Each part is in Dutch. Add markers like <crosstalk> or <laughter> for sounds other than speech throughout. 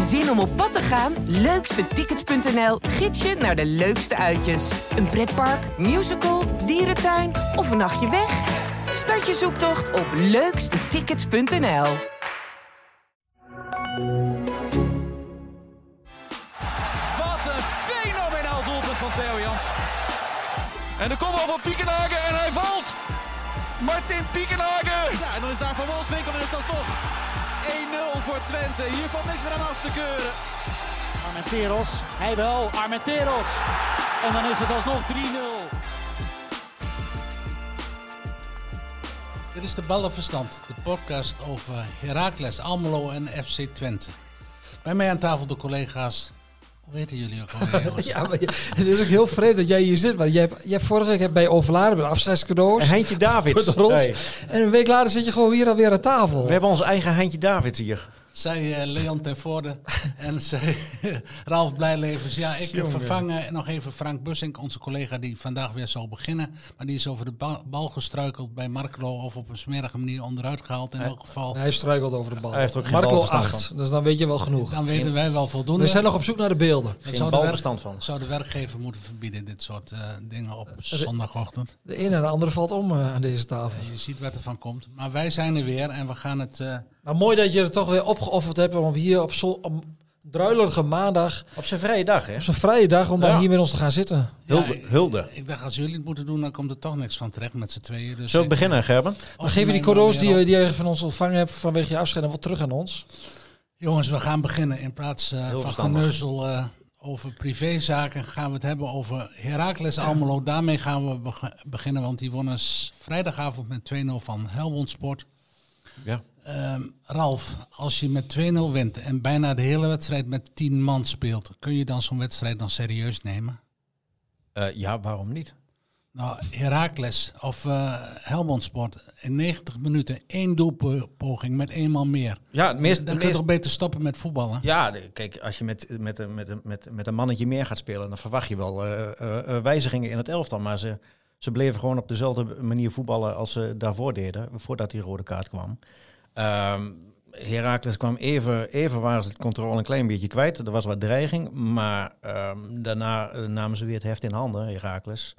Zin om op pad te gaan? Leukstetickets.nl gids je naar de leukste uitjes. Een pretpark, musical, dierentuin of een nachtje weg? Start je zoektocht op leukstetickets.nl. Wat een fenomenaal doelpunt van Theo Jans. En de kopbal van Piekenhagen en hij valt. Martin Piekenhagen. Ja, en dan is daar Van Wolfswinkel en is dat toch 1-0 voor Twente. Hier valt niks meer aan af te keuren. Armenteros, hij wel, Armenteros. En dan is het alsnog 3-0. Dit is de Ballenverstand, de podcast over Heracles, Almelo en FC Twente. Bij mij aan tafel de collega's. Hoe weten jullie ook alweer? <laughs> jongens? Ja, maar je- het is ook heel vreemd dat jij hier zit. Want je hebt, je hebt vorige week bij Overladen met afscheidscadeaus. Heintje Davids. Voor de. Hey, En een week later zit je gewoon weer alweer aan tafel. we hebben ons eigen Heintje Davids hier. Zij eh, Leon ten Voorde en <laughs> zij Ralf Blijlevens. Ja, ik Jongen. vervang eh, nog even Frank Bussink, onze collega die vandaag weer zal beginnen. Maar die is over de bal, bal gestruikeld bij Marklo of op een smerige manier onderuit gehaald in elk geval. Hij struikelt over de bal. Hij heeft ook geen Marco balverstand 8, dus dan weet je wel genoeg. Dan weten wij wel voldoende. We zijn nog op zoek naar de beelden. Geen zou de, balverstand werk- van. zou de werkgever moeten verbieden, dit soort eh, dingen op zondagochtend. De ene en de andere valt om eh, aan deze tafel. Je ziet wat er van komt. Maar wij zijn er weer en we gaan het... eh, Maar mooi dat je er toch weer opgeofferd hebt om hier op zo'n druilerige maandag, Op zijn vrije dag, hè? op zo'n vrije dag, om Ja. dan hier met ons te gaan zitten. Hulde. Ja, hulde. Ik dacht, als jullie het moeten doen, dan komt er toch niks van terecht met z'n tweeën. Dus Zullen we beginnen, Gerben? Dan geven die cadeaus die, je- die je van ons ontvangen hebt vanwege je afscheid dan wel terug aan ons. Jongens, we gaan beginnen. In plaats eh, van geneuzel eh, over privézaken gaan we het hebben over Heracles Almelo. Daarmee gaan we beg- beginnen, want die wonnen vrijdagavond met 2-0 van Helmond Sport. Ja. Ehm, Ralf, als je met 2-0 wint en bijna de hele wedstrijd met 10 man speelt, kun je dan zo'n wedstrijd dan serieus nemen? Eh, ja, waarom niet? Nou, Heracles of eh Helmond Sport in 90 minuten één doelpoging met één man meer. Ja, het meest, Dan kun je meest- toch beter stoppen met voetballen? ja, kijk, als je met, met, met, met, met, met een mannetje meer gaat spelen, dan verwacht je wel eh, eh, eh, wijzigingen in het elftal. Maar ze, ze bleven gewoon op dezelfde manier voetballen als ze daarvoor deden, voordat die rode kaart kwam. Ehm Heracles kwam even, even waren ze het controle een klein beetje kwijt. Er was wat dreiging, maar ehm, daarna eh, namen ze weer het heft in handen, Heracles.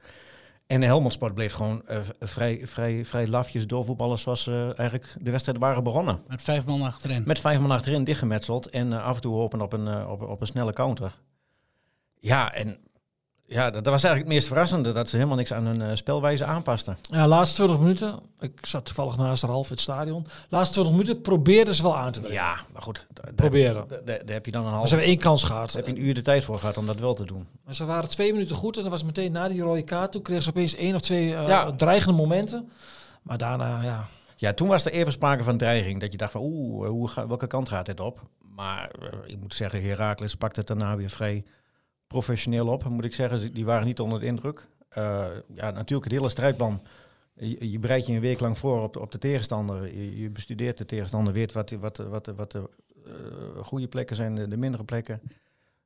En de Helmond Sport bleef gewoon eh, vrij, vrij, vrij lafjes doorvoetballen zoals ze eigenlijk de wedstrijd waren begonnen. Met vijf man achterin. Met vijf man achterin dichtgemetseld en eh, af en toe hopen op een, op, op een snelle counter. Ja, en ja, dat, dat was eigenlijk het meest verrassende, dat ze helemaal niks aan hun eh, spelwijze aanpasten. Ja, laatste 20 minuten. Ik zat toevallig naast Ralf in het stadion. Laatste 20 minuten probeerden ze wel aan te dringen. Ja, maar goed. Proberen. da- da- Daar heb je dan een Maar half... ze hebben één kans gehad. Daar heb je een uur de tijd voor gehad om dat wel te doen. Maar ze waren twee minuten goed en dat was meteen na die rode kaart. Toen kregen ze opeens één of twee eh, Ja. dreigende momenten. Maar daarna, ja. Ja, toen was er even sprake van dreiging. Dat je dacht van, oeh, hoe ga- welke kant gaat dit op? Maar eh, ik moet zeggen, Heracles pakte het daarna weer vrij professioneel op. Moet ik zeggen, Ze- die waren niet onder de indruk. Eh, ja, natuurlijk het hele strijdplan. Je, je bereidt je een week lang voor op de, op de tegenstander. Je, bestudeert de tegenstander, weet wat, wat, wat, wat de eh, goede plekken zijn, de mindere plekken.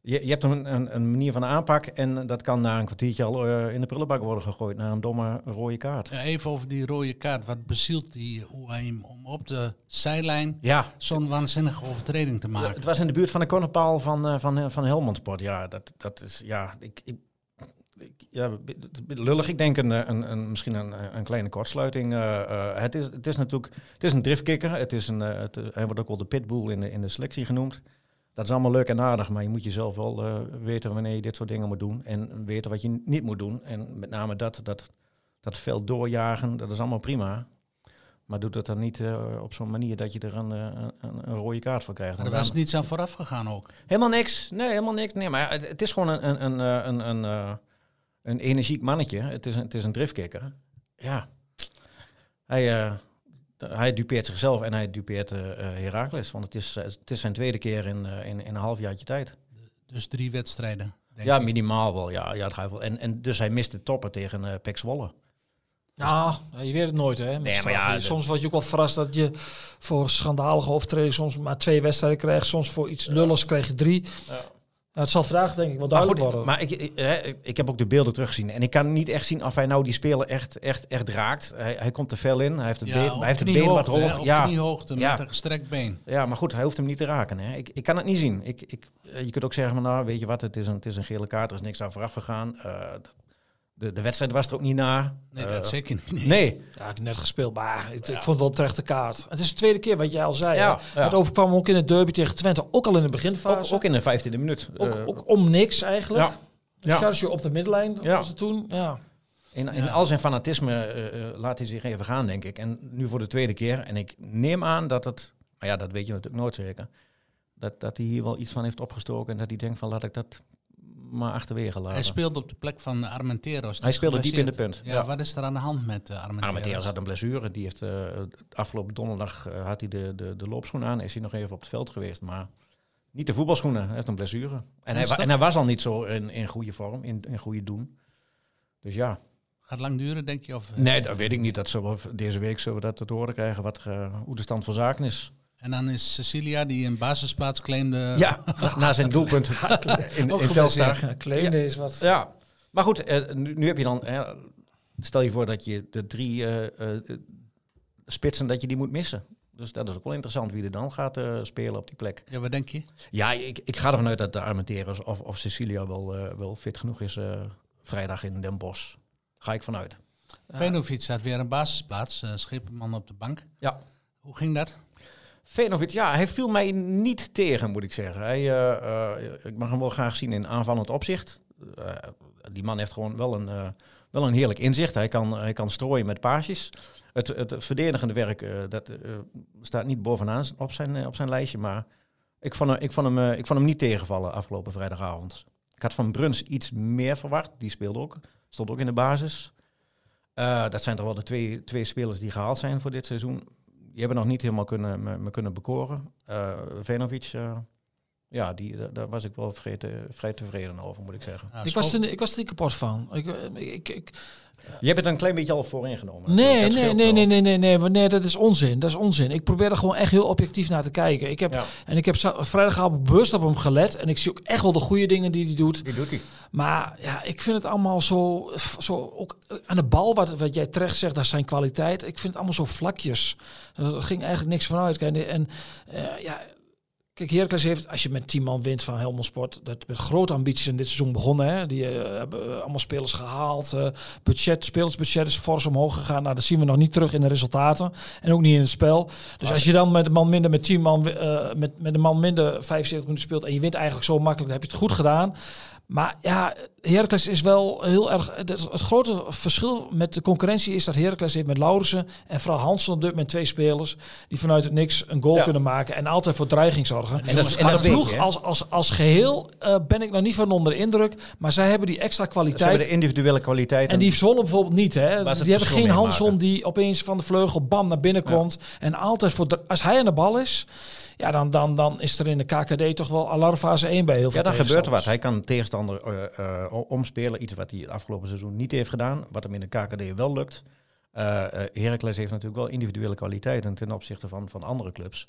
Je, je hebt een, een, een manier van aanpak en dat kan na een kwartiertje al eh, in de prullenbak worden gegooid. Naar een domme rode kaart. Ja, even over die rode kaart. Wat bezielt die Oeheim om op de zijlijn Ja, zo'n waanzinnige overtreding te Ja, maken? het was in de buurt van de cornerpaal van, eh, van, van Helmond Sport. Ja, dat, dat is, ja, ik, ik, ja, lullig. Ik denk een, een, een, misschien een, een kleine kortsluiting. eh, het, is, het is natuurlijk, het is een driftkikker. Het is een, het, hij wordt ook wel de pitbull in de, in de selectie genoemd. Dat is allemaal leuk en aardig, maar je moet jezelf wel eh, weten wanneer je dit soort dingen moet doen. En weten wat je niet moet doen. En met name dat, dat, dat veel doorjagen, dat is allemaal prima. Maar doe dat dan niet eh, op zo'n manier dat je er een, eh, een, een rode kaart voor krijgt. Maar er En was niets aan vooraf gegaan ook. Helemaal niks. Nee, helemaal niks. Nee, maar het, het is gewoon een, een, een, een, een, een energiek mannetje. Het is een, het is een driftkikker. Ja. Hij, hij dupeert zichzelf en hij dupeert eh eh, Heracles. Want het is, eh, het is zijn tweede keer in, eh, in, in een halfjaartje tijd. Dus drie wedstrijden. Denk ja, ik. minimaal wel. Ja, ja, dat ga je wel. En, en dus hij mist de toppen tegen eh Pek Zwolle. Nou, je weet het nooit, hè? Nee, maar ja, soms word je ook wel verrast dat je voor schandalige overtredingen soms maar twee wedstrijden krijgt. Soms voor iets lulligs krijg je drie. Ja. Nou, het zal vandaag denk ik wel Maar, duidelijk goed, worden. maar ik, ik, hè, ik- heb ook de beelden teruggezien. En ik kan niet echt zien of hij nou die speler echt, echt, echt raakt. Hij, hij komt te fel in. Hij heeft het, Ja, been, op hij heeft het been wat hè, hoog. Op Ja, kniehoogte Ja. met een gestrekt been. ja, maar goed, hij hoeft hem niet te raken. Hè. Ik, ik kan het niet zien. Ik, ik, eh, je kunt ook zeggen, van, nou, weet je wat, het is een, het is een gele kaart. Er is niks aan vooraf gegaan. Eh, de, de wedstrijd was er ook niet na. Nee, Eh, dat zeker niet. Nee. Nee, Ja, ik heb net gespeeld, maar ik vond het wel een terechte kaart. Het is de tweede keer wat jij al zei. Ja, hè. ja. Het overkwam ook in het derby tegen Twente, ook al in de beginfase. ook, ook in de vijftiende minuut. Ook, Eh, ook om niks eigenlijk. ja. Charge op de middenlijn Ja. was het toen. Ja. In, in Ja. al zijn fanatisme eh, eh, laat hij zich even gaan, denk ik. En nu voor de tweede keer. En ik neem aan dat het, maar ja, dat weet je natuurlijk nooit zeker. Dat, dat hij hier wel iets van heeft opgestoken. En dat hij denkt van laat ik dat maar achterwege laten. Hij speelde op de plek van Armenteros. Hij speelde diep in de punt. Ja, Ja. wat is er aan de hand met Armenteros? Armenteros had een blessure. Die heeft eh, afgelopen donderdag eh, had hij de, de, de loopschoen aan. Is hij nog even op het veld geweest. Maar niet de voetbalschoenen. Hij heeft een blessure. En, hij, en hij was al niet zo in, in goede vorm, in, in goede doen. Dus ja. Gaat lang duren, denk je? Of, eh, Nee, dat weet ik niet. Dat zullen we, deze week zullen we dat te horen krijgen wat, hoe de stand van zaken is. En dan is Cecilia, die een basisplaats claimde... Ja, <laughs> na- zijn doelpunt <laughs> in, in Telstar. Ja, Kleine is wat. Ja, maar goed, eh, nu, nu heb je dan... eh, stel je voor dat je de drie eh, eh, spitsen, dat je die moet missen. Dus dat is ook wel interessant wie er dan gaat eh, spelen op die plek. Ja, wat denk je? Ja, ik, ik ga ervan uit dat de Armenteros of, of Cecilia wel, wel fit genoeg is eh, vrijdag in Den Bosch. Ga ik vanuit. Venovic had weer een basisplaats. Schepenman op de bank. Ja. Hoe ging dat? Venovic, ja, hij viel mij niet tegen, moet ik zeggen. Hij, eh, eh, ik mag hem wel graag zien in aanvallend opzicht. Eh, die man heeft gewoon wel een, wel een heerlijk inzicht. Hij kan, hij kan strooien met paasjes. Het, het verdedigende werk dat, staat niet bovenaan op zijn, op zijn lijstje. Maar ik vond, hem- ik, vond hem, ik vond hem niet tegenvallen afgelopen vrijdagavond. Ik had van Bruns iets meer verwacht. Die speelde ook. Stond ook in de basis. Dat zijn toch wel de twee, twee spelers die gehaald zijn voor dit seizoen. Die hebben nog niet helemaal kunnen, me, kunnen bekoren. Eh Venovic, eh, ja, die, daar- was ik wel vrij, te- vrij tevreden over, moet ik zeggen. Ik was, er, ik was er niet kapot van. Ik, eh, ik, ik, Je hebt het een klein beetje al vooringenomen. nee, Dat nee, nee, nee, nee, nee, nee, nee, nee, dat is onzin. Dat is onzin. Ik probeer er gewoon echt heel objectief naar te kijken. Ik heb, Ja, En ik heb vrijdagavond bewust op hem gelet. En ik zie ook echt wel de goede dingen die hij doet. die doet hij. Maar ja, ik vind het allemaal zo, zo ook aan de bal, wat, wat jij terecht zegt, dat zijn kwaliteit. Ik vind het allemaal zo vlakjes. Er ging eigenlijk niks van uit. Kijk, En eh, ja, kijk, Heracles heeft, als je met 10 man wint van Helmond Sport, dat met grote ambities in dit seizoen begonnen. Hè. Die eh, hebben eh, allemaal spelers gehaald. eh, budget, spelersbudget is fors omhoog gegaan. Nou, dat zien we nog niet terug in de resultaten. En ook niet in het spel. Dus als je dan met een man minder, met 10 man, met, met een man minder 75 minuten speelt en je wint eigenlijk zo makkelijk, dan heb je het goed gedaan. Maar ja, Heracles is wel heel erg. Het, het grote verschil met de concurrentie is dat Heracles heeft met Laurensen en vooral Hansen op dit moment twee spelers die vanuit het niks een goal Ja. kunnen maken en altijd voor dreiging zorgen. En dat, en maar dat de weet ploeg je, hè. als, als, als geheel eh, ben ik nog niet van onder de indruk. Maar zij hebben die extra Ze hebben kwaliteit. de individuele kwaliteit. En die Zwolle bijvoorbeeld niet. Hè? Die hebben geen Hanson die opeens van de vleugel bam naar binnen komt. En altijd voor de- als hij aan de bal is, ja, dan, dan, dan is er in de KKD toch wel alarmfase 1 bij heel veel Ja, dan gebeurt er wat. Hij kan tegenstander eh, eh, omspelen. Iets wat hij het afgelopen seizoen niet heeft gedaan. Wat hem in de KKD wel lukt. Eh, Heracles heeft natuurlijk wel individuele kwaliteiten ten opzichte van, van andere clubs.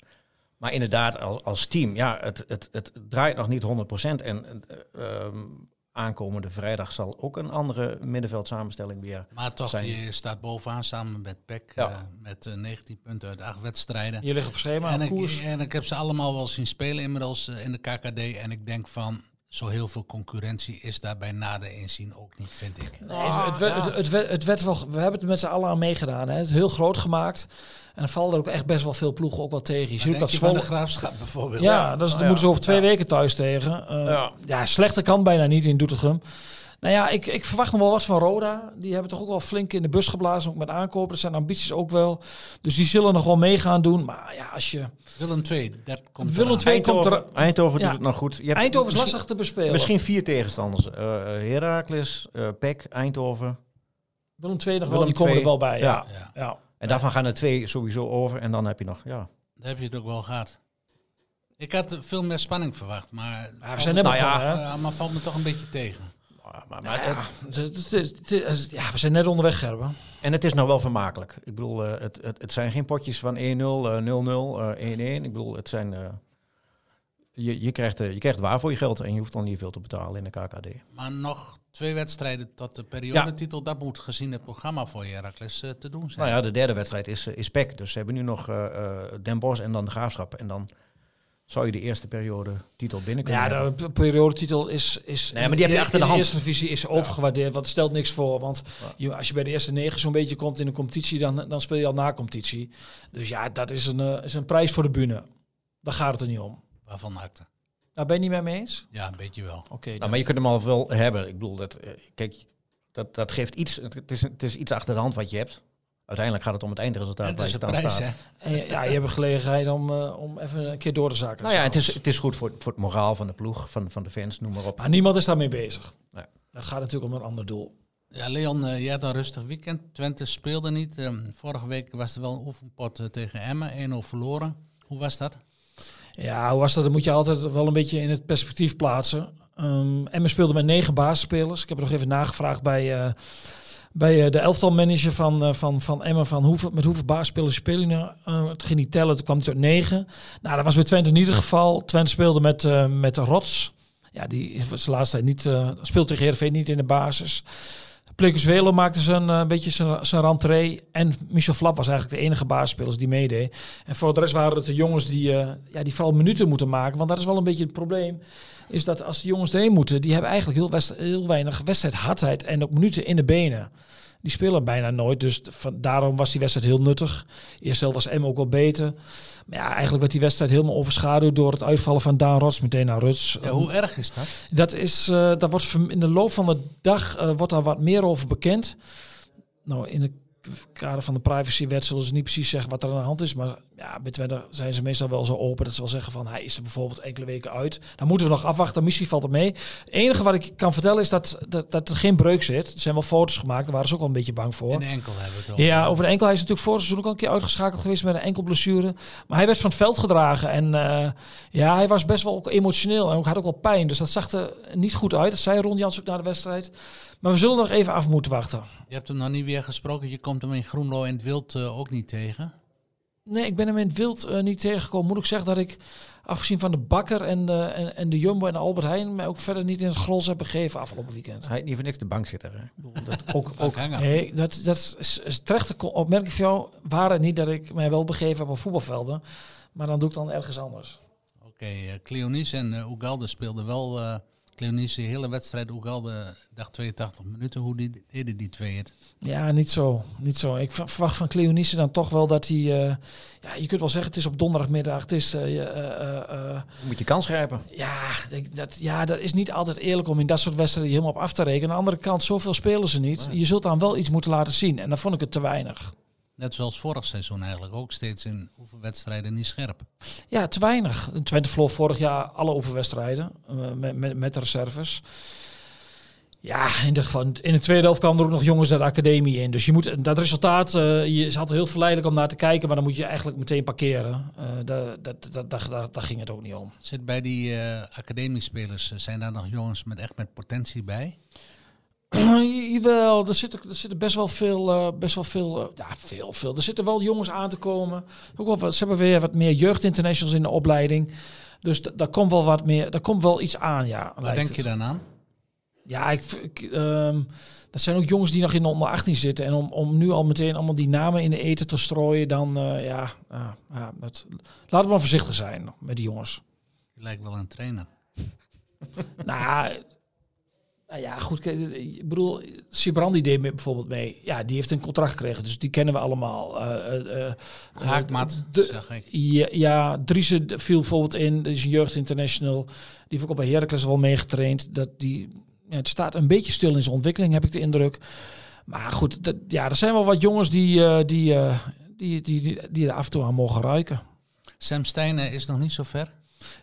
Maar inderdaad, als, als team, ja, het, het, het draait nog niet 100%. En eh, ehm, aankomende vrijdag zal ook een andere middenveldsamenstelling weer. Maar toch, zijn- je staat bovenaan samen met PEC. Ja. eh, met eh, 19 punten uit 8 wedstrijden. Je ligt op schema, en, op koers. ik, en ik heb ze allemaal wel zien spelen inmiddels eh, in de KKD. En ik denk van, zo heel veel concurrentie is daar bij nader inzien ook niet, vind ik. Nee, het, het, werd- het, het, werd- het werd wel, we hebben het met z'n allen aan meegedaan. Hè. Het is heel groot gemaakt. En dan vallen er ook echt best wel veel ploegen ook wel tegen. Je ziet dat je van de Zwolle... graafschap bijvoorbeeld. Ja, dat is, dan ja. moeten ze over twee Ja. weken thuis tegen. Eh, Ja. ja. slechter kan bijna niet in Doetinchem. Nou ja, ik, ik verwacht nog wel wat van Roda. Die hebben toch ook wel flink in de bus geblazen, ook met aankopen. Dat zijn ambities ook wel. Dus die zullen nog wel mee gaan doen. Maar ja, als je... Willem 2, dat komt Willem eraan. II komt er... Eindhoven, Eindhoven Ja. doet het nog goed. Je hebt Eindhoven is lastig te bespelen. Misschien vier tegenstanders. Eh Heracles, eh PEC, Eindhoven. Willem II nog wel, Willem die komen er wel bij. Ja. Ja. Ja, Ja. En daarvan gaan er twee sowieso over. En dan heb je nog, ja. daar heb je het ook wel gehad. Ik had veel meer spanning verwacht, maar... Ja, zijn net Nou? Ja, maar valt me toch een beetje tegen. Maar, maar, Ja, het- het- het- het- ja, we zijn net onderweg, Gerben. En het is nou wel vermakelijk. Ik bedoel, eh, het, het, het zijn geen potjes van 1-0, eh, 0-0, eh, 1-1. Ik bedoel, het zijn... eh, je, je, krijgt, eh, je krijgt waar voor je geld en je hoeft dan niet veel te betalen in de KKD. Maar nog twee wedstrijden tot de periodetitel. Dat moet gezien het programma voor Heracles te doen zijn. Nou ja, de derde wedstrijd is, is PEC. Dus ze hebben nu nog eh, eh, Den Bosch en dan de Graafschap. En dan zou je de eerste periode titel binnen kunnen Ja, hebben. de periodetitel is, is Nee, maar die heb je achter de hand. eerste divisie is overgewaardeerd, want het stelt niks voor. Want je, als je bij de eerste negen zo'n beetje komt in de competitie, dan, dan speel je al na competitie. Dus ja, dat is een, eh, is een prijs voor de bühne. Daar gaat het er niet om. Waarvan acte? Daar ben je niet met me eens? Ja, een beetje wel. Oké, Nou, maar je kunt hem al wel hebben. Ik bedoel, dat, eh, kijk, dat, dat geeft iets. Het is, het is iets achter de hand wat je hebt. Uiteindelijk gaat het om het eindresultaat En het waar is je dan prijs, staat. En ja, je hebt een gelegenheid om, eh, om even een keer door te zaken. Nou ja, het is, het is goed voor, voor het moraal van de ploeg, van, van de fans, noem maar op. Maar niemand is daarmee bezig. Nee. Dat gaat natuurlijk om een ander doel. Ja, Leon, eh, jij had een rustig weekend. Twente speelde niet. Ehm, vorige week was er wel een oefenpot eh, tegen Emmen. 1-0 verloren. Hoe was dat? Ja, hoe was dat? Dat moet je altijd wel een beetje in het perspectief plaatsen. Ehm Emmen speelde met negen basisspelers. Ik heb er nog even nagevraagd bij, eh, bij eh, de elftalmanager van, eh, van, van Emmen. Van hoeveel, met hoeveel basisspelers speel je nou? Eh, het ging niet tellen, toen kwam het tot negen. Nou, dat was bij Twente niet het geval. Twente speelde met, eh met de Rots. Ja, die is de laatste tijd niet, eh, speelt tegen Heerenveen niet in de basis. Plekus Welo maakte zijn eh, een beetje zijn, zijn rentree. En Michel Flap was eigenlijk de enige basisspeler die meedeed. En voor de rest waren het de jongens die, eh, ja, die vooral minuten moeten maken. Want dat is wel een beetje het probleem. Is dat als de jongens erheen moeten, die hebben eigenlijk heel, west- heel weinig wedstrijdhardheid en ook minuten in de benen. Die spelen bijna nooit, dus van, daarom was die wedstrijd heel nuttig. Eerst was M ook wel beter. Maar ja, eigenlijk werd die wedstrijd helemaal overschaduwd door het uitvallen van Daan Rots meteen naar Ruts. Ja, hoe erg is dat? Dat is, eh daar wordt in de loop van de dag eh, wordt daar wat meer over bekend. Nou, in het kader van de privacywet zullen ze niet precies zeggen wat er aan de hand is. Maar ja, bij Twente zijn ze meestal wel zo open dat ze wel zeggen van hij is er bijvoorbeeld enkele weken uit. Dan moeten we nog afwachten. Misschien valt het mee. Het enige wat ik kan vertellen is dat, dat, dat er geen breuk zit. Er zijn wel foto's gemaakt, daar waren ze ook wel een beetje bang voor. De enkel hebben we het over. Ja, over de enkel. Hij is natuurlijk voor het seizoen ook al een keer uitgeschakeld geweest met een enkelblessure. Maar hij werd van het veld gedragen. En eh, ja, hij was best wel ook emotioneel. En ook had ook wel pijn. Dus dat zag er niet goed uit. Dat zei Ron Jans ook na de wedstrijd. Maar we zullen nog even af moeten wachten. Je hebt hem nog niet weer gesproken. Je komt hem in Groenlo en het Wild eh, ook niet tegen. Nee, ik ben hem in het wild eh, niet tegengekomen. Moet ik zeggen dat ik, afgezien van de Bakker en de, en, en de Jumbo en de Albert Heijn, mij ook verder niet in het gros heb begeven afgelopen weekend. Hij heeft niet voor niks de bank zitten. Hè? Dat, ook, Ook hangen. Nee, dat, dat is, is terecht opmerking van jou. Waar het niet dat ik mij wel begeven heb op voetbalvelden. Maar dan doe ik dan ergens anders. Oké, eh Cleonice en eh Ugalde speelden wel. Cleonice de hele wedstrijd. Ugalde dacht 82 minuten. Hoe die, deden die twee het? Ja, niet zo. Niet zo. Ik ver- verwacht van Cleonice dan toch wel dat hij... eh, ja, je kunt wel zeggen, het is op donderdagmiddag. Het is... eh, eh, eh, eh, moet je kans grijpen. ja, dat, ja, dat is niet altijd eerlijk om in dat soort wedstrijden helemaal op af te rekenen. Aan de andere kant, zoveel spelen ze niet. Je zult dan wel iets moeten laten zien. En dan vond ik het te weinig. Net zoals vorig seizoen eigenlijk. Ook steeds in oefenwedstrijden niet scherp. Ja, te weinig. Twente verloor vorig jaar alle oefenwedstrijden eh, met, met, met de reserves. Ja, in geval. In de tweede helft kwamen er ook nog jongens naar de academie in. Dus je moet dat resultaat, eh je is altijd heel verleidelijk om naar te kijken, maar dan moet je eigenlijk meteen parkeren. Eh dat, dat, dat, dat, dat, daar ging het ook niet om. Zit bij die eh academiespelers, zijn daar nog jongens met echt met potentie bij? Jawel, er zitten, er zitten best wel veel, eh, best wel veel, eh, ja, veel, veel. Er zitten wel jongens aan te komen. Ook wel, wat- ze hebben weer wat meer jeugdinternationals in de opleiding. Dus daar komt wel wat meer, daar komt wel iets aan, ja. Lijkt denk het. je dan aan? Ja, ik, ik, ehm, dat zijn ook jongens die nog in de onder 18 zitten. En om, om nu al meteen allemaal die namen in de eten te strooien, dan ja, ja, ja dat, laten we maar voorzichtig zijn met die jongens. Je lijkt wel een trainer. nou, nou ja, goed. kijk, Ik bedoel, Sibrandi deed bijvoorbeeld mee. Ja, die heeft een contract gekregen, dus die kennen we allemaal. Eh, eh, eh, Haakmat, de- zeg ik. Ja, ja Driese viel bijvoorbeeld in. Dat is een jeugd international. Die heeft ook al bij Heracles wel meegetraind. Dat die, ja, het staat een beetje stil in zijn ontwikkeling, heb ik de indruk. Maar goed, dat, ja, er zijn wel wat jongens die, eh, die, eh, die, die, die, die er af en toe aan mogen ruiken. Sam Steiner is nog niet zo ver.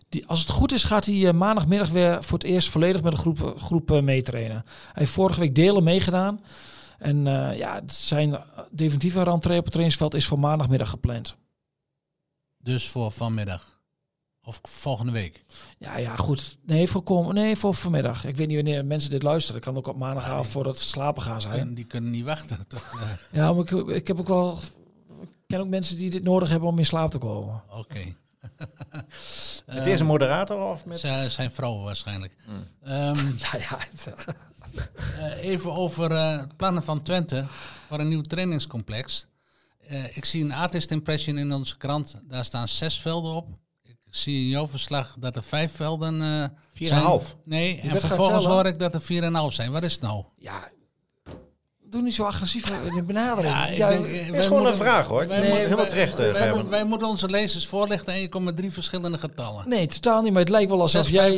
Die, als het goed is, gaat hij eh, maandagmiddag weer voor het eerst volledig met een groep, groep eh, meetrainen. Hij heeft vorige week delen meegedaan. En eh, ja, zijn definitieve rentree op het trainingsveld is voor maandagmiddag gepland. Dus voor vanmiddag. Of volgende week. Ja, ja, goed. Nee, voor, kom, nee, voor vanmiddag. Ik weet niet wanneer mensen dit luisteren. Dat kan ook op maandagavond voordat ze slapen gaan zijn. En die kunnen niet wachten. Tot, eh, <laughs> Ja, maar ik, ik heb ook wel... Ik ken ook mensen die dit nodig hebben om in slaap te komen. Oké. <laughs> Met deze moderator of met... Z- zijn vrouw waarschijnlijk. Hmm. Ehm, <laughs> Nou ja, het- <laughs> eh, even over eh, plannen van Twente voor een nieuw trainingscomplex. Eh, ik zie een artist impression in onze krant. Daar staan zes velden op. Ik zie in jouw verslag dat er vijf velden eh Vier en een zijn. half. Nee, en vervolgens hoor ik dat er vier en een half zijn. Wat is het nou? ja, doe niet zo agressief in de benadering. Ja, ik Ja, denk, eh, Het is gewoon een vraag hoor. wij Nee, moeten- helemaal wij- terecht, eh, wij, moeten- wij moeten onze lezers voorlichten 1,3 verschillende getallen. Nee, totaal niet. Maar het lijkt wel alsof jij,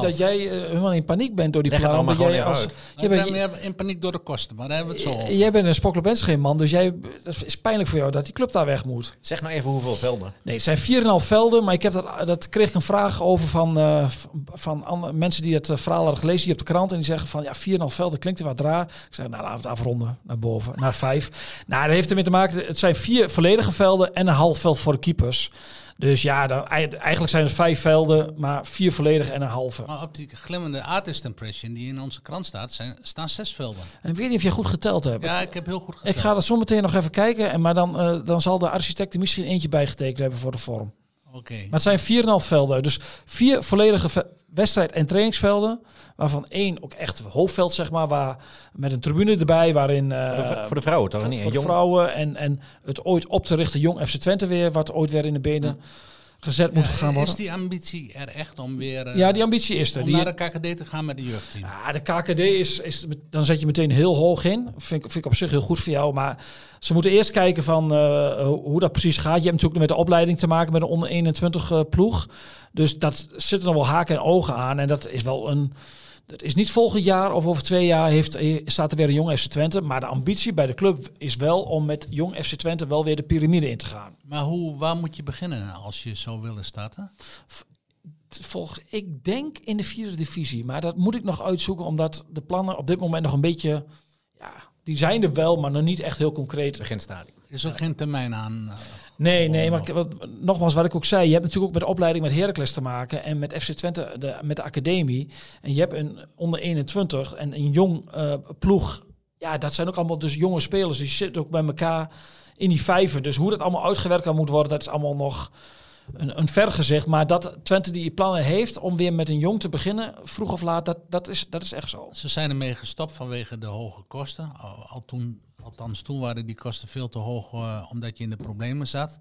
dat jij eh, helemaal in paniek bent door die Leg plannen. Dat jij als, jij Ik bent, in paniek door de kosten, maar daar hebben we het zo over. jij bent een Spokkelbens geen man, dus jij, het is pijnlijk voor jou dat die club daar weg moet. Zeg nou even hoeveel velden. Nee, het zijn 4,5 velden, maar ik heb dat, dat kreeg ik een vraag over van, eh, van andere mensen die het verhaal hadden gelezen hier op de krant. En die zeggen van ja, 4,5 velden klinkt er wat raar. Ik zeg, nou laten we het naar boven, naar 5. Nou, dat heeft ermee te maken, het zijn vier volledige velden en een half veld voor de keepers. Dus ja, dan, ei- eigenlijk zijn het vijf velden, maar vier volledige en een halve. Maar op die glimmende artist impression die in onze krant staat, zijn, staan zes velden. En weet niet of jij goed geteld hebt. Ja, ik heb heel goed Ik geteld. ga dat zo meteen nog even kijken, en, maar dan, eh, dan zal de architect er misschien eentje bijgetekend hebben voor de vorm. Oké. Maar het zijn 4,5 velden. Dus vier volledige wedstrijd- en trainingsvelden. Waarvan één ook echt hoofdveld, zeg maar. Waar, met een tribune erbij. Waarin eh, Voor de, voor de vrouwen toch voor, niet? voor de jong, vrouwen. En, en het ooit op te richten Jong FC Twente weer. Wat ooit weer in de benen gezet moet gaan is worden. die ambitie er echt om weer eh, Ja, die ambitie is er. om Die, naar de KKD te gaan met de jeugdteam? ja, de KKD is, is, dan zet je meteen heel hoog in. Vind, ik- vind ik op zich heel goed voor jou. Maar ze moeten eerst kijken van eh, hoe hoe dat precies gaat. Je hebt natuurlijk met de opleiding te maken met een onder 21 eh, ploeg. Dus dat zit er nog wel haken en ogen aan. En dat is wel een. Dat is niet volgend jaar of over twee jaar heeft, eh, staat er weer een jong FC Twente. Maar de ambitie bij de club is wel om met jong FC Twente wel weer de piramide in te gaan. Maar hoe, waar moet je beginnen als je zou willen starten? Volgens, ik denk in de vierde divisie. Maar dat moet ik nog uitzoeken, omdat de plannen op dit moment nog een beetje. Ja, die zijn er wel, maar nog niet echt heel concreet. beginstadium. Is er geen termijn aan? eh, Nee, nee, maar wat, nogmaals, wat ik ook zei, je hebt natuurlijk ook met de opleiding met Heracles te maken en met FC Twente, de, met de academie. En je hebt een onder 21 en een jong eh, ploeg. Ja, dat zijn ook allemaal dus jonge spelers. Die zitten ook bij elkaar in die vijver. Dus hoe dat allemaal uitgewerkt kan moet worden, dat is allemaal nog een, een ver gezicht. Maar dat Twente die plannen heeft om weer met een jong te beginnen, vroeg of laat, dat, dat, is, dat is echt zo. Ze zijn ermee gestopt vanwege de hoge kosten. Al toen, althans, toen waren die kosten veel te hoog eh, omdat je in de problemen zat.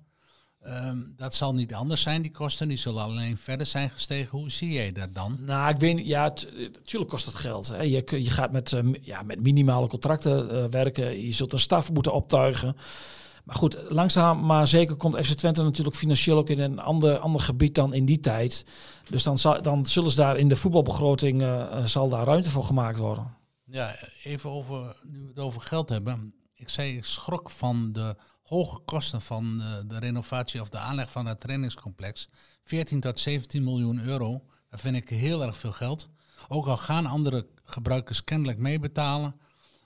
Ehm, dat zal niet anders zijn, die kosten. Die zullen alleen verder zijn gestegen. Hoe zie jij dat dan? Nou, ik weet. Ja, natuurlijk kost het geld. Hè. Je, je gaat met, eh, ja, met minimale contracten eh, werken. Je zult een staf moeten optuigen. Maar goed, langzaam maar zeker komt FC Twente natuurlijk financieel ook in een ander, ander gebied dan in die tijd. Dus dan, zal, dan zullen ze daar in de voetbalbegroting eh, eh, zal daar ruimte voor gemaakt worden. Ja, even over, nu we het over geld hebben. Ik zei, ik schrok van de hoge kosten van de, de renovatie of de aanleg van het trainingscomplex. 14 tot 17 miljoen euro. Dat vind ik heel erg veel geld. Ook al gaan andere gebruikers kennelijk meebetalen.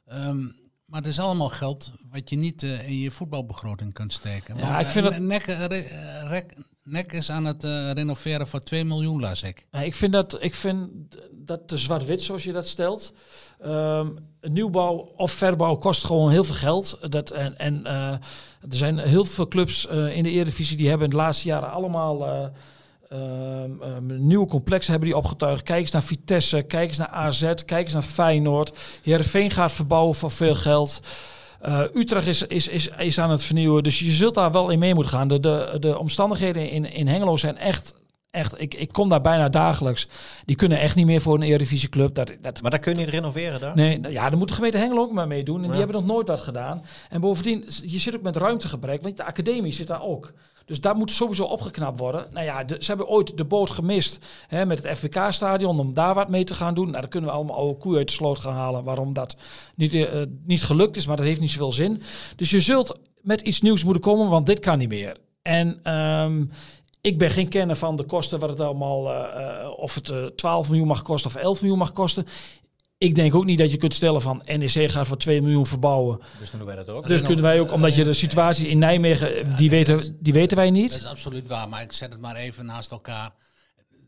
Ehm, maar het is allemaal geld wat je niet eh, in je voetbalbegroting kunt steken. Ja, Want, ik vind eh, dat- NEC, eh, re- eh, rek- NEC is aan het renoveren voor 2 miljoen, las ik. Ik vind dat, ik vind dat te zwart-wit zoals je dat stelt. Ehm, nieuwbouw of verbouw kost gewoon heel veel geld. Dat, en en er zijn heel veel clubs in de Eredivisie die hebben in de laatste jaren allemaal ehm, nieuwe complexen hebben die opgetuigd. Kijk eens naar Vitesse, kijk eens naar AZ, kijk eens naar Feyenoord. Heerenveen gaat verbouwen voor veel geld. Eh, Utrecht is, is, is, is aan het vernieuwen. Dus je zult daar wel in mee moeten gaan. De, de, de omstandigheden in, in Hengelo zijn echt... Echt, ik, ik kom daar bijna dagelijks. Die kunnen echt niet meer voor een Eredivisieclub. Dat, dat, Maar daar kun je niet renoveren daar? Nee, nou ja, daar moet de gemeente Hengelo ook maar mee doen. En die hebben nog nooit wat gedaan. En bovendien, je zit ook met ruimtegebrek. Want de academie zit daar ook. Dus daar moet sowieso opgeknapt worden. Nou ja, ze hebben ooit de boot gemist hè, met het FBK-stadion om daar wat mee te gaan doen. Nou, dan kunnen we allemaal oude koeien uit de sloot gaan halen. Waarom dat niet, eh, niet gelukt is, maar dat heeft niet zoveel zin. Dus je zult met iets nieuws moeten komen, want dit kan niet meer. En ehm, ik ben geen kenner van de kosten, wat het allemaal, eh, eh, of het eh, 12 miljoen mag kosten of 11 miljoen mag kosten. Ik denk ook niet dat je kunt stellen van NEC gaat voor 2 miljoen verbouwen. Dus dan doen wij dat ook. Dus kunnen wij ook, omdat je de situatie in Nijmegen, die weten, die weten wij Dat niet. is absoluut waar, maar ik zet het maar even naast elkaar.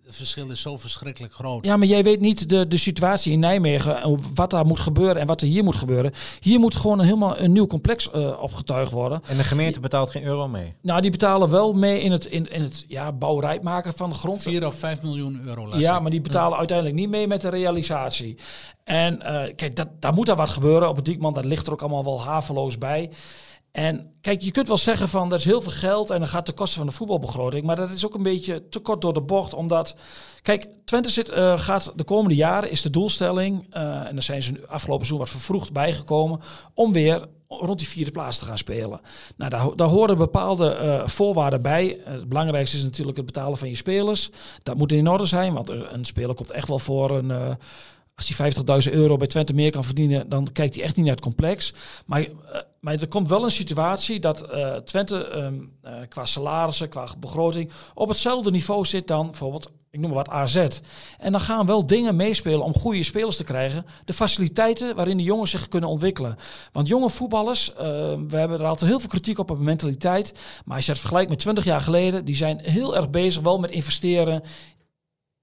Het verschil is zo verschrikkelijk groot. Ja, maar jij weet niet de, de situatie in Nijmegen, en wat daar moet gebeuren en wat er hier moet gebeuren. Hier moet gewoon een, helemaal een nieuw complex eh, opgetuigd worden. En de gemeente betaalt geen euro mee. Nou, die betalen wel mee in het, in, in het ja, bouwrijp maken van de grond. 4 of 5 miljoen euro. Ja, ik. maar die betalen uiteindelijk niet mee met de realisatie. En eh, kijk, dat, daar moet er wat gebeuren op het Diekman. Dat ligt er ook allemaal wel haveloos bij. En kijk, je kunt wel zeggen van er is heel veel geld en dan gaat de kosten van de voetbalbegroting. Maar dat is ook een beetje te kort door de bocht. Omdat, kijk, Twente zit, eh, gaat de komende jaren, is de doelstelling, eh, en daar zijn ze nu afgelopen seizoen wat vervroegd bijgekomen, om weer rond die vierde plaats te gaan spelen. Nou, daar, daar horen bepaalde eh, voorwaarden bij. Het belangrijkste is natuurlijk het betalen van je spelers. Dat moet in orde zijn, want een speler komt echt wel voor een... als hij 50.000 euro bij Twente meer kan verdienen, dan kijkt hij echt niet naar het complex. Maar, eh, maar er komt wel een situatie dat eh, Twente ehm, eh, qua salarissen, qua begroting, op hetzelfde niveau zit dan bijvoorbeeld, ik noem maar wat AZ. En dan gaan wel dingen meespelen om goede spelers te krijgen. De faciliteiten waarin de jongens zich kunnen ontwikkelen. Want jonge voetballers, we hebben er altijd heel veel kritiek op op mentaliteit. Maar als je het vergelijkt met 20 jaar geleden, die zijn heel erg bezig wel met investeren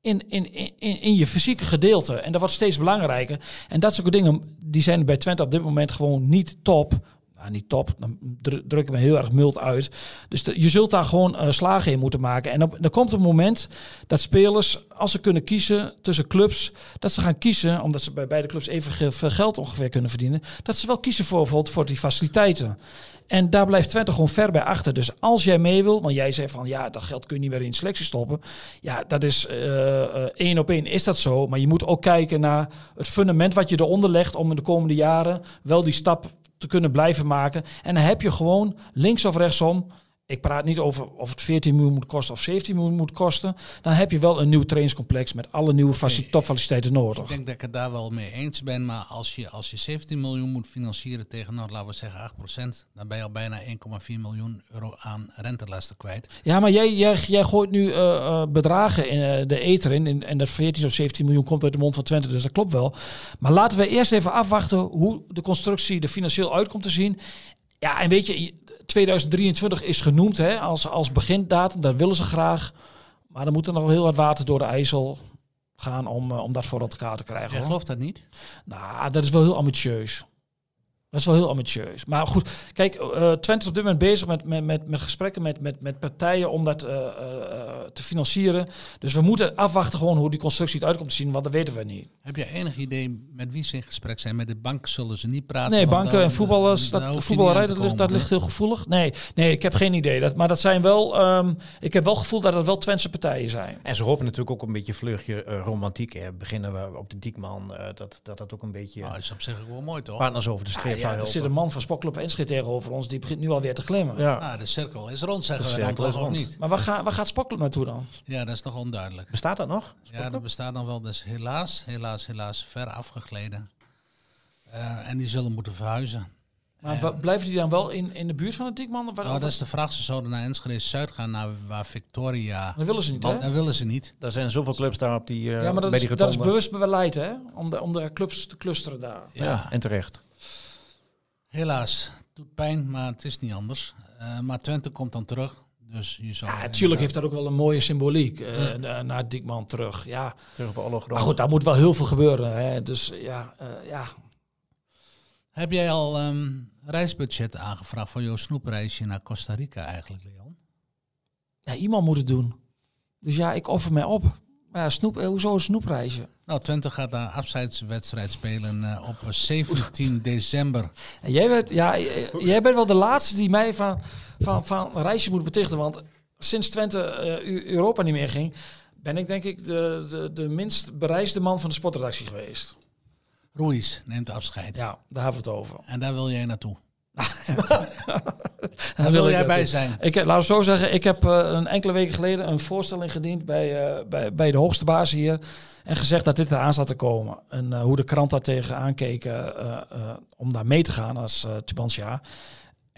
in, in, in, in je fysieke gedeelte. En dat wordt steeds belangrijker. En dat soort dingen, die zijn bij Twente op dit moment gewoon niet top. Niet top, dan dru- druk ik me heel erg mild uit. Dus je zult daar gewoon eh, slagen in moeten maken. En op, er komt een moment dat spelers, als ze kunnen kiezen tussen clubs, dat ze gaan kiezen, omdat ze bij beide clubs even geld ongeveer kunnen verdienen, dat ze wel kiezen voor bijvoorbeeld voor die faciliteiten. En daar blijft Twente gewoon ver bij achter. Dus als jij mee wil, want jij zei van ja, dat geld kun je niet meer in selectie stoppen. Ja, dat is eh, eh, één op één is dat zo. Maar je moet ook kijken naar het fundament wat je eronder legt om in de komende jaren wel die stap te kunnen blijven maken. En dan heb je gewoon links of rechtsom. Ik praat niet over of het 14 miljoen moet kosten of 17 miljoen moet kosten. Dan heb je wel een nieuw trainingscomplex met alle nieuwe topfaciliteiten nodig. Ik denk dat ik het daar wel mee eens ben. Maar als je, als je 17 miljoen moet financieren tegen, nou, laten we zeggen 8%, dan ben je al bijna 1,4 miljoen euro aan rentelasten kwijt. Ja, maar jij, jij, jij gooit nu eh, eh, bedragen in eh, de ether in. En, en dat 14 of 17 miljoen komt uit de mond van Twente, dus dat klopt wel. Maar laten we eerst even afwachten hoe de constructie er financieel uit komt te zien. Ja, en weet je, 2023 is genoemd hè, als, als begindatum. Dat willen ze graag. Maar dan moet er nog heel wat water door de IJssel gaan om, eh, om dat voor elkaar te krijgen. Jij hoor. gelooft dat niet? Nou, dat is wel heel ambitieus. Dat is wel heel ambitieus. Maar goed, kijk, eh Twente is op dit moment bezig met, met, met, met gesprekken met, met, met partijen om dat eh, eh, te financieren. Dus we moeten afwachten gewoon hoe die constructie eruit komt te zien, want dat weten we niet. Heb je enig idee met wie ze in gesprek zijn? Met de bank zullen ze niet praten? Nee, banken dan- en voetballers, dat, voetballerij, dat ligt, dat ligt heel gevoelig. Nee, nee, ik heb geen idee. Dat, maar dat zijn wel, ehm, ik heb wel het gevoel dat het wel Twentse partijen zijn. En ze hopen natuurlijk ook een beetje vleugje romantiek. Hè. Beginnen we op de Diekman, eh, dat, dat dat ook een beetje Nou, is op zich ook wel mooi, toch? partners over de streep ja, er zit een man van Sportclub Enschede tegenover ons, die begint nu alweer te glimmen. Ja, Nou, de cirkel is rond, zeggen De we dan toch, of niet? Maar waar, ga, waar gaat Sportclub naartoe dan? Ja, dat is toch onduidelijk. bestaat dat nog? Ja, dat bestaat dan wel. Dus helaas, helaas, helaas ver afgegleden. Eh, en die zullen moeten verhuizen. Maar blijven die dan wel in, in de buurt van het Diekman? Of waar- Nou, dat is de vraag. Ze zouden naar Enschede Zuid gaan, naar waar Victoria. Dat willen ze niet, hè? Dat willen ze niet. Er zijn zoveel clubs daar op die, eh, Ja, maar dat bij is, dat is bewust beleid, hè? Om de, om de clubs te clusteren daar. Ja, En terecht. Helaas. Doet pijn, maar het is niet anders. Eh, maar Twente komt dan terug. Dus je zou Ja, natuurlijk heeft dat ook wel een mooie symboliek eh, na- naar Diekman terug. Ja, Terug op alle maar goed, daar moet wel heel veel gebeuren. Hè? Dus ja, eh, ja. Heb jij al ehm, reisbudget aangevraagd voor jouw snoepreisje naar Costa Rica eigenlijk, Leon? ja, iemand moet het doen. Dus ja, ik offer mij op. Maar ja, snoep, eh, hoezo een snoepreisje? Nou, Twente gaat daar afscheidswedstrijd spelen eh, op 17 december. En jij bent, ja, eh, jij bent wel de laatste die mij van, van, van een reisje moet betichten. Want sinds Twente eh, Eu- Europa niet meer ging, ben ik denk ik de, de, de minst bereisde man van de sportredactie geweest. Ruiz neemt afscheid. Ja, daar hebben we het over. En daar wil jij naartoe. <laughs> Daar wil ik jij bij zijn. Ik, heb- laat het zo zeggen, ik heb eh, een enkele weken geleden een voorstelling gediend bij, eh, bij, bij de hoogste baas hier. En gezegd dat dit eraan zat te komen. En eh, hoe de krant daar tegen aankeek eh, eh, om daar mee te gaan als uh, Tubantia.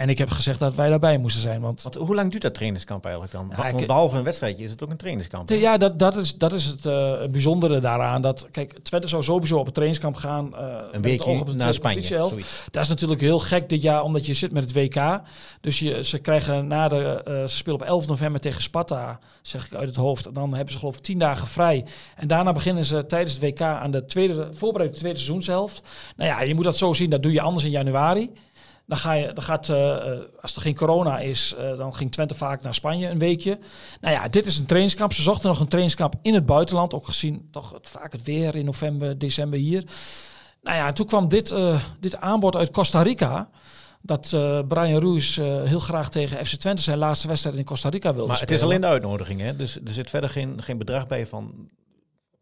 En ik heb gezegd dat wij daarbij moesten zijn. Want Want hoe lang duurt dat trainingskamp eigenlijk dan? Ja, Want behalve een wedstrijdje is het ook een trainingskamp. hè? Ja, dat, dat, is, dat is het eh, bijzondere daaraan. Dat, kijk, Twente zou sowieso op het trainingskamp gaan. met Een het weekje op de naar Spanje. Dat is natuurlijk heel gek dit jaar, omdat je zit met het WK. Dus je, ze krijgen na de. eh, ze spelen op 11 november tegen Sparta, zeg ik uit het hoofd. Dan hebben ze geloof ik 10 dagen vrij. En daarna beginnen ze tijdens het WK aan de tweede, voorbereiding tweede seizoenshelft. Nou ja, je moet dat zo zien, dat doe je anders in januari. Dan, ga je, dan gaat, eh, eh, als er geen corona is, eh, dan ging Twente vaak naar Spanje een weekje. Nou ja, dit is een trainingskamp. Ze zochten nog een trainingskamp in het buitenland. Ook gezien toch het, vaak het weer in november, december hier. Nou ja, toen kwam dit, dit aanbod uit Costa Rica. Dat Brian Ruiz heel graag tegen FC Twente zijn laatste wedstrijd in Costa Rica wilde Maar het is alleen de uitnodiging, hè? Dus er zit verder geen, geen bedrag bij van...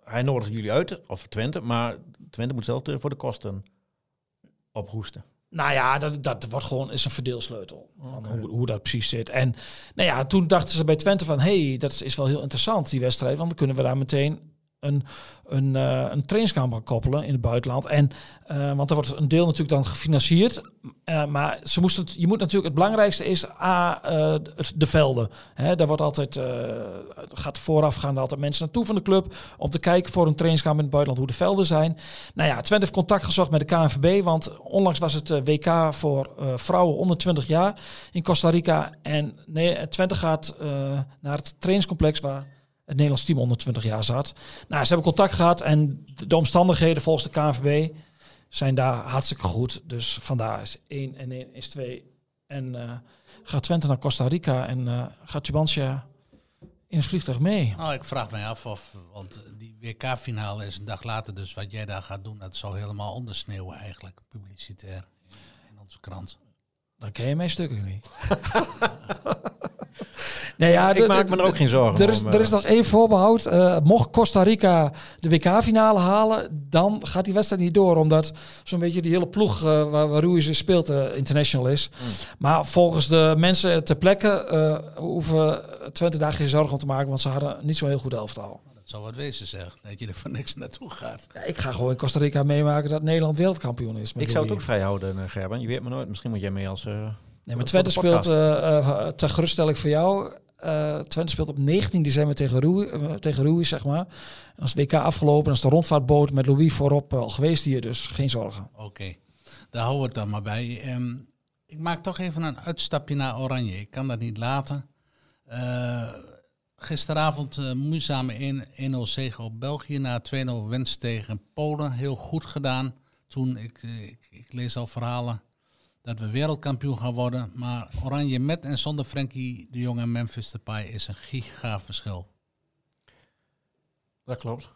Hij nodigt jullie uit, of Twente, maar Twente moet zelf voor de kosten ophoesten. Nou ja, dat, dat wordt gewoon is een verdeelsleutel. Van hoe, hoe dat precies zit. En nou ja, toen dachten ze bij Twente van... hey, dat is wel heel interessant, die wedstrijd. Want dan kunnen we daar meteen een, een, eh, een trainingskamp koppelen in het buitenland. En, eh, want er wordt een deel natuurlijk dan gefinancierd. Eh, maar ze moesten je moet natuurlijk... Het belangrijkste is A, de velden. Hè, daar wordt altijd... gaat vooraf gaan mensen naartoe van de club... om te kijken voor een trainingskamp in het buitenland hoe de velden zijn. Nou ja, Twente heeft contact gezocht met de KNVB, want onlangs was het WK voor vrouwen onder 20 jaar in Costa Rica. En nee, Twente gaat naar het trainingscomplex waar het Nederlands team onder 20 jaar zat. Nou, ze hebben contact gehad en de, de omstandigheden volgens de KNVB zijn daar hartstikke goed. Dus vandaar is 1 en 1 is 2. En eh, gaat Twente naar Costa Rica en eh, gaat Tubantia in het vliegtuig mee. Nou, ik vraag mij af of, want die WK-finale is een dag later, dus wat jij daar gaat doen, dat zou helemaal ondersneeuwen eigenlijk, publicitair, in, in onze krant. Dan ken je mijn stukken niet. <laughs> nee, ja, ik maak me er ook geen zorgen Er is, om. er is eh. nog één voorbehoud. Eh, mocht Costa Rica de WK-finale halen, dan gaat die wedstrijd niet door. Omdat zo'n beetje die hele ploeg eh, waar, waar Ruiz in speelt international is. Hmm. Maar volgens de mensen ter plekke eh, hoeven Twente daar geen zorgen om te maken. Want ze hadden niet zo'n heel goed elftal. Dat zou wat wezen zeg, dat je er voor niks naartoe gaat. Ja, ik ga gewoon in Costa Rica meemaken dat Nederland wereldkampioen is. Ik zou het ook Louis. vrij houden, eh, Gerben. Je weet maar nooit. Misschien moet jij mee als... eh, Nee, maar Twente speelt, eh, eh, ter geruststelling voor jou, eh Twente speelt op 19 december tegen Ruiz, eh, tegen Ruiz zeg maar. En als het WK afgelopen, dan is de rondvaartboot met Louis voorop al geweest hier, dus geen zorgen. Oké, daar houden we het dan maar bij. Ehm, ik maak toch even een uitstapje naar Oranje. Ik kan dat niet laten. Gisteravond moeizame 1 1-0 zege op België na 2-0 winst tegen Polen. Heel goed gedaan. Toen, ik, ik, ik lees al verhalen dat we wereldkampioen gaan worden. Maar Oranje met en zonder Frenkie de Jong en Memphis Depay is een giga verschil. Dat klopt.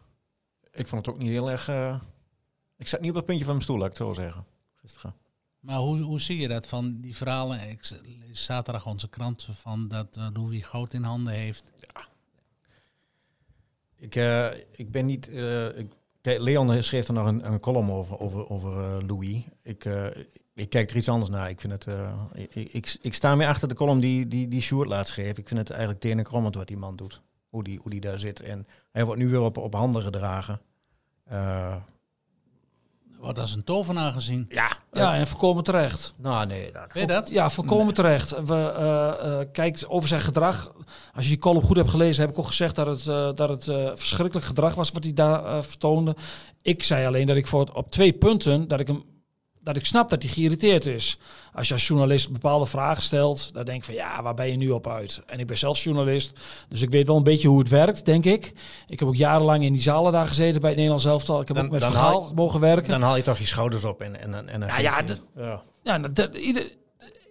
Ik vond het ook niet heel erg... eh, Ik zat niet op het puntje van mijn stoel, laat ik het zo zeggen. Gisteren. Maar hoe, hoe zie je dat van die verhalen? Ik lees zaterdag onze krant van dat uh, Louis goud in handen heeft. Ik, eh, ik ben niet... eh, ik, Leon schreef er nog een, een column over, over, over eh, Louis. Ik, eh, ik kijk er iets anders naar. Ik, vind het, eh, ik, ik, ik sta meer achter de column die, die, die Sjoerd laat schreef. Ik vind het eigenlijk tenenkrommend wat die man doet. Hoe die, hoe die daar zit. En hij wordt nu weer op, op handen gedragen. Eh, Wordt als een tovenaar gezien. ja, Ja, en voorkomen terecht. nou nee, dat, Weet je dat? Ja, volkomen terecht. We eh, eh, kijkt over zijn gedrag. Als je die column goed hebt gelezen, heb ik ook gezegd dat het, eh, dat het eh, verschrikkelijk gedrag was wat hij daar vertoonde. Ik zei alleen dat ik voor op twee punten dat ik hem dat ik snap dat hij geïrriteerd is. Als je als journalist bepaalde vragen stelt, dan denk ik van ja, waar ben je nu op uit? En ik ben zelf journalist, dus ik weet wel een beetje hoe het werkt, denk ik. Ik heb ook jarenlang in die zalen daar gezeten bij het Nederlands elftal. Ik heb Dan- ook met verhaal haal mogen werken. Dan haal je toch je schouders op en, en, en, en Ja, geef ja, ja. Ja, nou, ieder,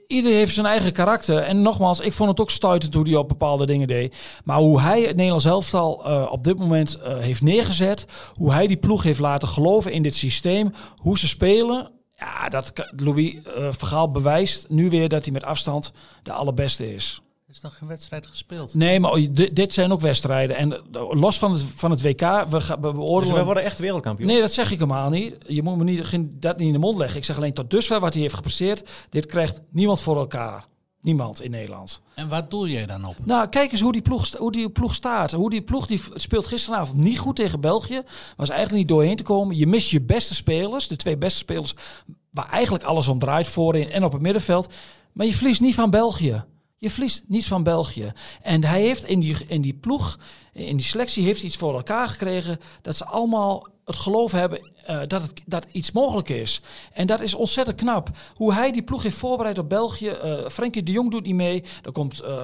ieder heeft zijn eigen karakter. En nogmaals, ik vond het ook stuitend hoe hij op bepaalde dingen deed. Maar hoe hij het Nederlands elftal eh, op dit moment eh, heeft neergezet. Hoe hij die ploeg heeft laten geloven in dit systeem. Hoe ze spelen. Ja, dat Louis eh Vergaal bewijst nu weer dat hij met afstand de allerbeste is. Er is nog geen wedstrijd gespeeld. Nee, maar dit, zijn ook wedstrijden. En eh, los van het, van het WK, we, gaan, we Dus beoordelen... wij worden echt wereldkampioen. Nee, dat zeg ik helemaal niet. Je moet me niet, geen, dat niet in de mond leggen. Ik zeg alleen tot dusver wat hij heeft gepresteerd. Dit krijgt niemand voor elkaar. Niemand in Nederland. En waar doel jij dan op? Nou, kijk eens hoe die ploeg, hoe die ploeg staat. Hoe die ploeg die speelt gisteravond niet goed tegen België. Was eigenlijk niet doorheen te komen. Je mist je beste spelers. De twee beste spelers waar eigenlijk alles om draait voorin en op het middenveld. Maar je verliest niet van België. Je verliest niet van België. En hij heeft in die, in die ploeg, in die selectie, heeft iets voor elkaar gekregen. Dat ze allemaal het geloof hebben eh, dat, het, dat iets mogelijk is. En dat is ontzettend knap. Hoe hij die ploeg heeft voorbereid op België. eh Frenkie de Jong doet niet mee. Dan komt eh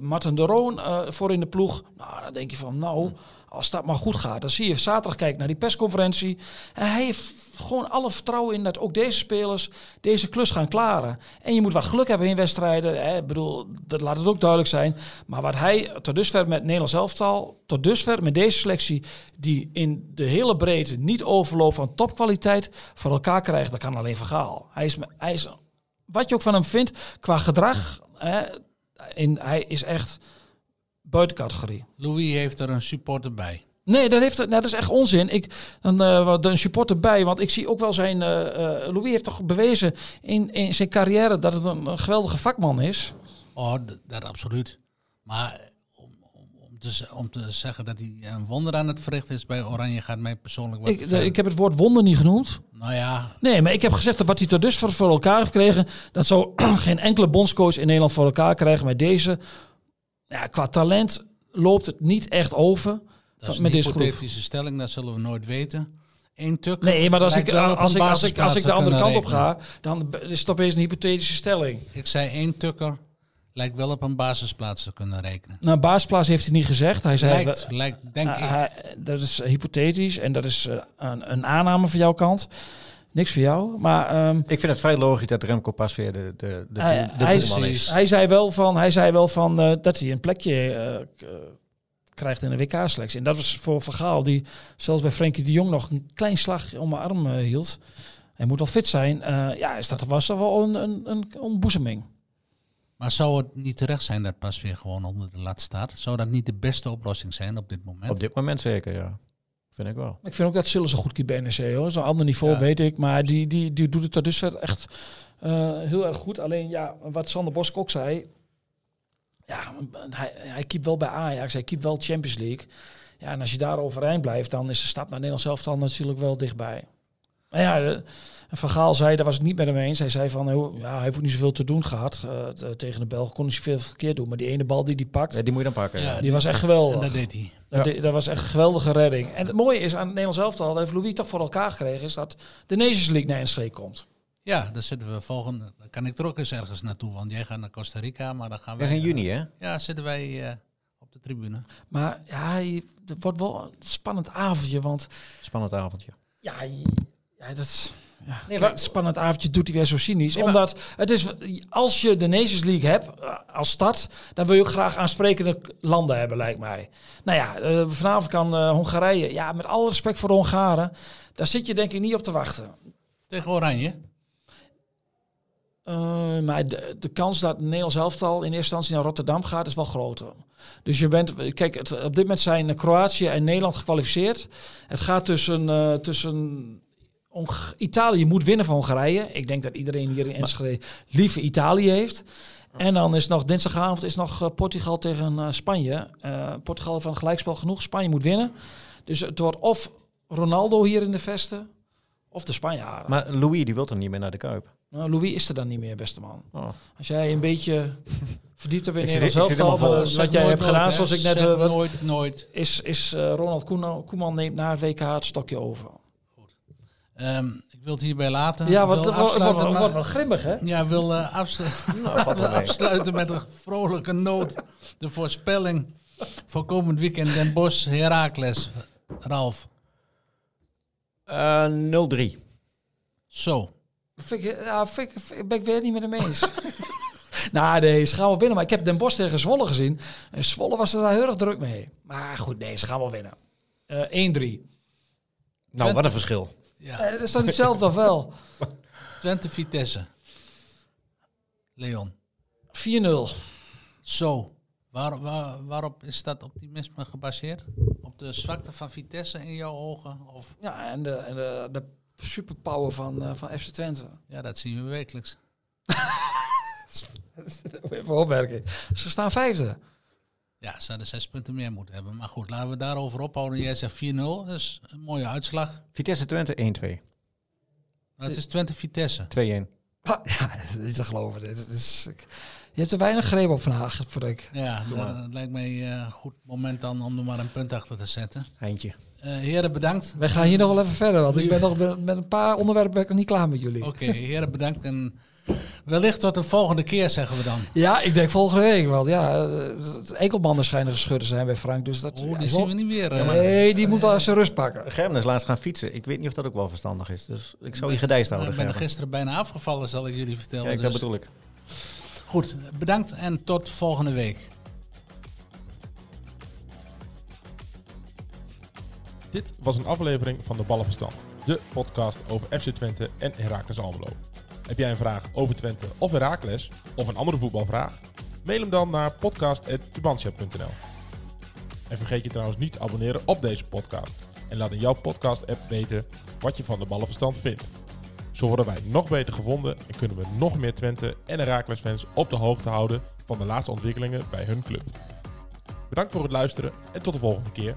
Martin de Roon voor in de ploeg. Nou, dan denk je van, nou, als dat maar goed gaat. Dan zie je zaterdag kijken naar die persconferentie. En hij heeft gewoon alle vertrouwen in dat ook deze spelers deze klus gaan klaren. En je moet wat geluk hebben in wedstrijden. Hè. Ik bedoel, dat laat het ook duidelijk zijn. Maar wat hij tot dusver met Nederlands elftal, tot dusver met deze selectie, die in de hele breedte niet overloopt van topkwaliteit, voor elkaar krijgt, dat kan alleen vergaal. Hij is, hij is, wat je ook van hem vindt, qua gedrag, hè, hij is echt buiten categorie. Louis heeft er een supporter bij. Nee, dat, heeft, nou, dat is echt onzin. Ik, dan uh, een supporter bij, want ik zie ook wel zijn. Uh, uh, Louis heeft toch bewezen in, in zijn carrière dat het een, een geweldige vakman is. Oh, dat absoluut. Maar om, om, om, te, om te zeggen dat hij een wonder aan het verrichten is bij Oranje gaat mij persoonlijk wat ik, ik heb het woord wonder niet genoemd. Nou ja. Nee, maar ik heb gezegd dat wat hij tot dusver voor elkaar heeft gekregen, dat zou <clears throat> geen enkele bondscoach in Nederland voor elkaar krijgen. Met deze, ja, qua talent loopt het niet echt over. Dat is met een deze hypothetische stelling, dat zullen we nooit weten. Eén tuk. Nee, maar als ik, als, ik, als, ik, als ik de andere kant op ga, dan is het opeens een hypothetische stelling. Ik zei één tukker lijkt wel op een basisplaats te kunnen rekenen. Nou, basisplaats heeft hij niet gezegd. Hij zei, lijkt, we, lijkt denk uh, ik. Hij, dat is hypothetisch en dat is uh, een, een, aanname van jouw kant. Niks voor jou, maar... Um, ik vind het vrij logisch dat Remco pas weer de, de, de, hij, de hij, is. Hij zei wel van, hij zei wel van uh, dat hij een plekje uh, krijgt in de WK-selectie. En dat was voor Vergaal, die zelfs bij Frenkie de Jong nog een klein slag om mijn arm uh, hield. Hij moet wel fit zijn. Uh, ja, is dat was er wel een, een, een ontboezeming. Maar zou het niet terecht zijn dat pas weer gewoon onder de lat staat? Zou dat niet de beste oplossing zijn op dit moment? Op dit moment zeker, ja. Vind ik wel. Ik vind ook dat Sillis een goed keept bij NEC hoor. Zo'n ander niveau ja. weet ik. Maar die, die, die doet het tot dusver echt uh, heel erg goed. Alleen ja, wat Sander Bosk ook zei. Ja, hij, hij keept wel bij Ajax. Hij keept wel Champions League. Ja, en als je daar overeind blijft, dan is de stap naar Nederland zelf dan natuurlijk wel dichtbij. Maar ja, Van Gaal zei, daar was ik niet met hem eens. Hij zei van, ja, hij heeft ook niet zoveel te doen gehad uh, tegen de Belgen. Kon hij veel verkeerd doen. Maar die ene bal die hij pakt, ja, die moet je dan pakken. Ja, die was echt geweldig. En dat deed hij. Dat, ja. dat, was echt een geweldige redding. En het mooie is aan het Nederlands elftal, dat heeft Louis toch voor elkaar gekregen, is dat de Nations League naar Enschede komt. Ja, dan zitten we volgende. Dan kan ik er ook eens ergens naartoe, want jij gaat naar Costa Rica, maar dan gaan we. Dat is in juni, hè? Ja, zitten wij uh, op de tribune. Maar ja, het wordt wel een spannend avondje, want. Spannend avondje. Ja, ja dat is. Ja, nee, maar, spannend avondje doet hij weer zo cynisch. Nee, omdat het is, als je de Nations League hebt als stad, dan wil je ook graag aansprekende landen hebben, lijkt mij. Nou ja, uh, vanavond kan uh, Hongarije, ja, met alle respect voor de Hongaren, daar zit je denk ik niet op te wachten. Tegen Oranje? Uh, maar de, de, kans dat Nederlands elftal in eerste instantie naar Rotterdam gaat, is wel groter. Dus je bent, kijk, het, op dit moment zijn Kroatië en Nederland gekwalificeerd. Het gaat tussen, tussen Italië moet winnen van Hongarije. Ik denk dat iedereen hier in Enschede liever Italië heeft. En dan is nog dinsdagavond is nog uh, Portugal tegen uh, Spanje. Uh, Portugal van gelijkspel genoeg. Spanje moet winnen. Dus het wordt of Ronaldo hier in de vesten, of de Spanjaarden. Maar Louis die wil toch niet meer naar de Kuip? Nou, Louis is er dan niet meer, beste man. Oh. Als jij een beetje <laughs> verdiept hebt in Nederland zelf, wat jij hebt gedaan, zoals ik net... Uh, nooit, nooit. Is, is uh, Ronald Koeman, Koeman neemt na het WK het stokje over. Um, ik wil het hierbij laten. Ja, want het wordt, wel grimmig, hè? Ja, wil uh, afslu nou, <laughs> afsluiten met een vrolijke noot. De voorspelling voor komend weekend Den Bosch Heracles. Ralf. Uh, 0-3. Zo. Vind ik, ja, vind ik, ben ik weer niet met hem eens. <laughs> nou, nee, ze gaan wel winnen. Maar ik heb Den Bosch tegen Zwolle gezien. En Zwolle was er daar heel erg druk mee. Maar goed, nee, ze gaan wel winnen. Uh, 1-3. Nou, wat een verschil. Ja. Eh, dat is toch hetzelfde of wel? <laughs> Twente Vitesse. Leon. 4-0. Zo. Waar, waar, waarop is dat optimisme gebaseerd? Op de zwakte van Vitesse in jouw ogen? Of? Ja, en de, en de, de superpower van, uh, van FC Twente. Ja, dat zien we wekelijks. <laughs> Even opmerken. Ze staan vijfde. Ja, ze hadden zes punten meer moeten hebben. Maar goed, laten we daarover ophouden. Jij zegt 4-0, dat is een mooie uitslag. Vitesse Twente 1-2. Nou, het is Twente Vitesse. 2-1. Ja, is niet te geloven. Dit is, ik- je hebt er weinig greep op vandaag, voor ik. Ja, dat, dat lijkt mij eh, een goed moment dan om er maar een punt achter te zetten. Eindje. Eh, heren, bedankt. Wij gaan hier nog wel even verder, want ik ben nog met- een paar onderwerpen ben ik nog niet klaar met jullie. Oké, heren, bedankt. En wellicht tot de volgende keer, zeggen we dan. Ja, ik denk volgende week, want ja, eh, enkelbanden schijnen geschud te zijn bij Frank, dus dat... Oh, ja, die ik zien we niet meer. eh. Nee, die moet wel zijn rust pakken. Gerben is laatst gaan fietsen. Ik weet niet of dat ook wel verstandig is. Dus ik zou je gedijst Ik houden, ben er gisteren bijna afgevallen, zal ik jullie vertellen. Kijk, dus- dat bedoel ik. Goed, bedankt en tot volgende week. Dit was een aflevering van de Ballenverstand, de podcast over FC Twente en Heracles Almelo. Heb jij een vraag over Twente of Heracles, of een andere voetbalvraag? Mail hem dan naar podcast.tubantia.nl En vergeet je trouwens niet te abonneren op deze podcast. En laat in jouw podcast-app weten wat je van de Ballenverstand vindt. Zo worden wij nog beter gevonden en kunnen we nog meer Twente en Heracles fans op de hoogte houden van de laatste ontwikkelingen bij hun club. Bedankt voor het luisteren en tot de volgende keer.